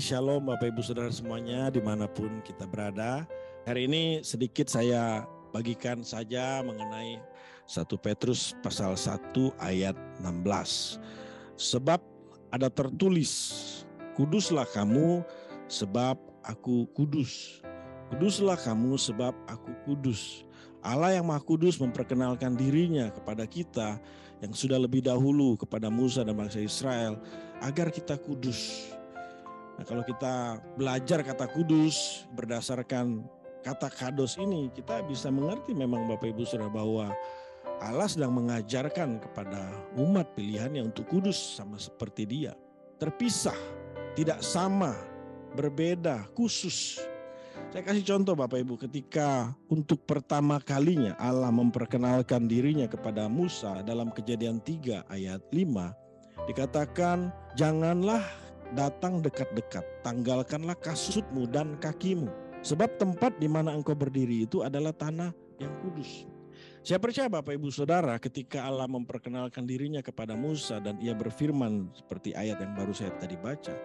Shalom Bapak Ibu Saudara semuanya di mana pun kita berada. Hari ini sedikit saya bagikan saja mengenai 1 Petrus pasal 1 ayat 16. Sebab ada tertulis, kuduslah kamu sebab aku kudus. Kuduslah kamu sebab aku kudus. Allah yang Maha Kudus memperkenalkan dirinya kepada kita yang sudah lebih dahulu kepada Musa dan bangsa Israel agar kita kudus Nah, kalau kita belajar kata kudus berdasarkan kata kados ini, kita bisa mengerti memang Bapak Ibu Saudara bahwa Allah sedang mengajarkan kepada umat pilihannya untuk kudus sama seperti dia. Terpisah, tidak sama, berbeda, khusus. Saya kasih contoh Bapak Ibu ketika untuk pertama kalinya Allah memperkenalkan dirinya kepada Musa dalam kejadian 3 ayat 5 dikatakan janganlah datang dekat-dekat, tanggalkanlah kasutmu dan kakimu. Sebab tempat di mana engkau berdiri itu adalah tanah yang kudus. Saya percaya Bapak Ibu Saudara ketika Allah memperkenalkan dirinya kepada Musa dan ia berfirman seperti ayat yang baru saya tadi baca.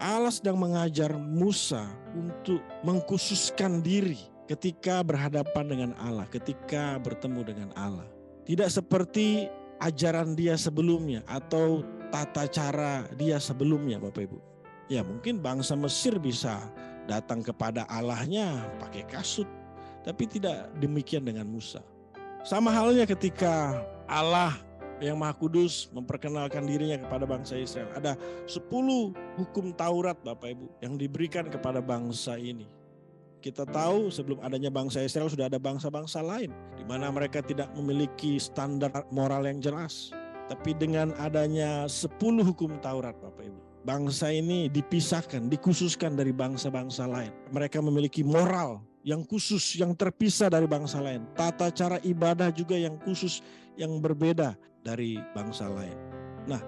Allah sedang mengajar Musa untuk mengkhususkan diri ketika berhadapan dengan Allah, ketika bertemu dengan Allah. Tidak seperti ajaran dia sebelumnya atau tata cara dia sebelumnya Bapak Ibu. Ya mungkin bangsa Mesir bisa datang kepada Allahnya pakai kasut. Tapi tidak demikian dengan Musa. Sama halnya ketika Allah yang Maha Kudus memperkenalkan dirinya kepada bangsa Israel. Ada 10 hukum Taurat Bapak Ibu yang diberikan kepada bangsa ini. Kita tahu sebelum adanya bangsa Israel sudah ada bangsa-bangsa lain di mana mereka tidak memiliki standar moral yang jelas. Tapi dengan adanya 10 hukum Taurat Bapak Ibu. Bangsa ini dipisahkan, dikhususkan dari bangsa-bangsa lain. Mereka memiliki moral yang khusus, yang terpisah dari bangsa lain. Tata cara ibadah juga yang khusus, yang berbeda dari bangsa lain. Nah,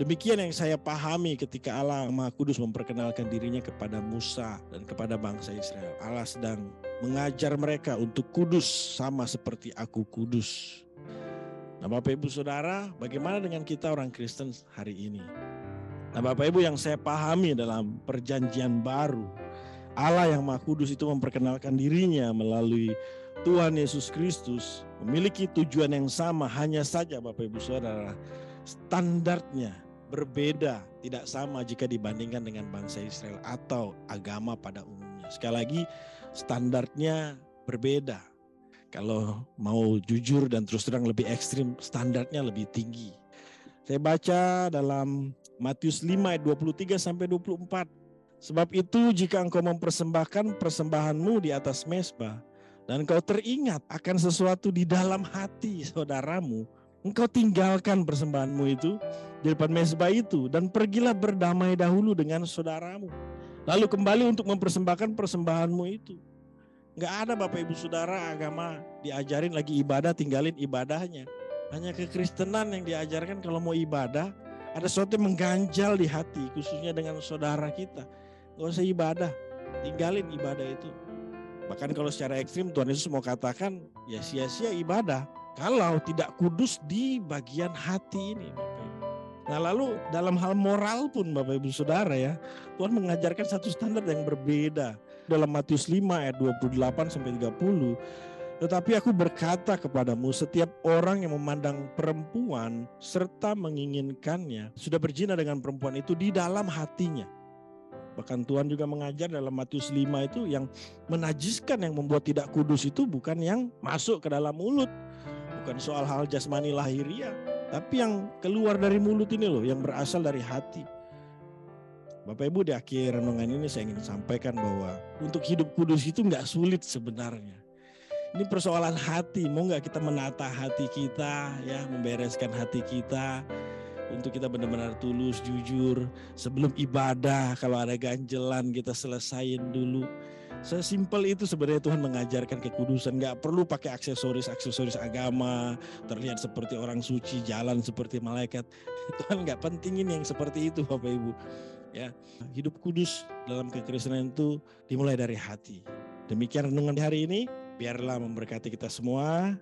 demikian yang saya pahami ketika Allah Maha Kudus memperkenalkan dirinya kepada Musa dan kepada bangsa Israel. Allah sedang mengajar mereka untuk kudus sama seperti aku kudus. Nah Bapak Ibu Saudara, bagaimana dengan kita orang Kristen hari ini? Nah Bapak Ibu yang saya pahami dalam perjanjian baru, Allah yang Maha Kudus itu memperkenalkan dirinya melalui Tuhan Yesus Kristus memiliki tujuan yang sama hanya saja Bapak Ibu Saudara standarnya berbeda tidak sama jika dibandingkan dengan bangsa Israel atau agama pada umumnya. Sekali lagi standarnya berbeda. Kalau mau jujur dan terus terang lebih ekstrim, standarnya lebih tinggi. Saya baca dalam Matius 5 ayat 23 sampai 24. Sebab itu jika engkau mempersembahkan persembahanmu di atas mesbah dan engkau teringat akan sesuatu di dalam hati saudaramu, engkau tinggalkan persembahanmu itu di depan mesbah itu dan pergilah berdamai dahulu dengan saudaramu. Lalu kembali untuk mempersembahkan persembahanmu itu. Nggak ada Bapak Ibu Saudara agama diajarin lagi ibadah tinggalin ibadahnya. Hanya kekristenan yang diajarkan kalau mau ibadah ada sesuatu yang mengganjal di hati khususnya dengan saudara kita. Gak usah ibadah, tinggalin ibadah itu. Bahkan kalau secara ekstrim Tuhan Yesus mau katakan ya sia-sia ibadah kalau tidak kudus di bagian hati ini. Nah lalu dalam hal moral pun Bapak Ibu Saudara ya Tuhan mengajarkan satu standar yang berbeda dalam Matius 5 ayat 28 sampai 30. Tetapi aku berkata kepadamu setiap orang yang memandang perempuan serta menginginkannya sudah berzina dengan perempuan itu di dalam hatinya. Bahkan Tuhan juga mengajar dalam Matius 5 itu yang menajiskan yang membuat tidak kudus itu bukan yang masuk ke dalam mulut. Bukan soal hal jasmani lahiriah. Tapi yang keluar dari mulut ini loh yang berasal dari hati. Bapak Ibu di akhir renungan ini saya ingin sampaikan bahwa untuk hidup kudus itu nggak sulit sebenarnya. Ini persoalan hati, mau nggak kita menata hati kita, ya, membereskan hati kita, untuk kita benar-benar tulus, jujur. Sebelum ibadah, kalau ada ganjelan kita selesain dulu. Sesimpel itu sebenarnya Tuhan mengajarkan kekudusan. Gak perlu pakai aksesoris-aksesoris agama, terlihat seperti orang suci, jalan seperti malaikat. Tuhan gak pentingin yang seperti itu Bapak Ibu ya. Hidup kudus dalam kekristenan itu dimulai dari hati. Demikian renungan di hari ini. Biarlah memberkati kita semua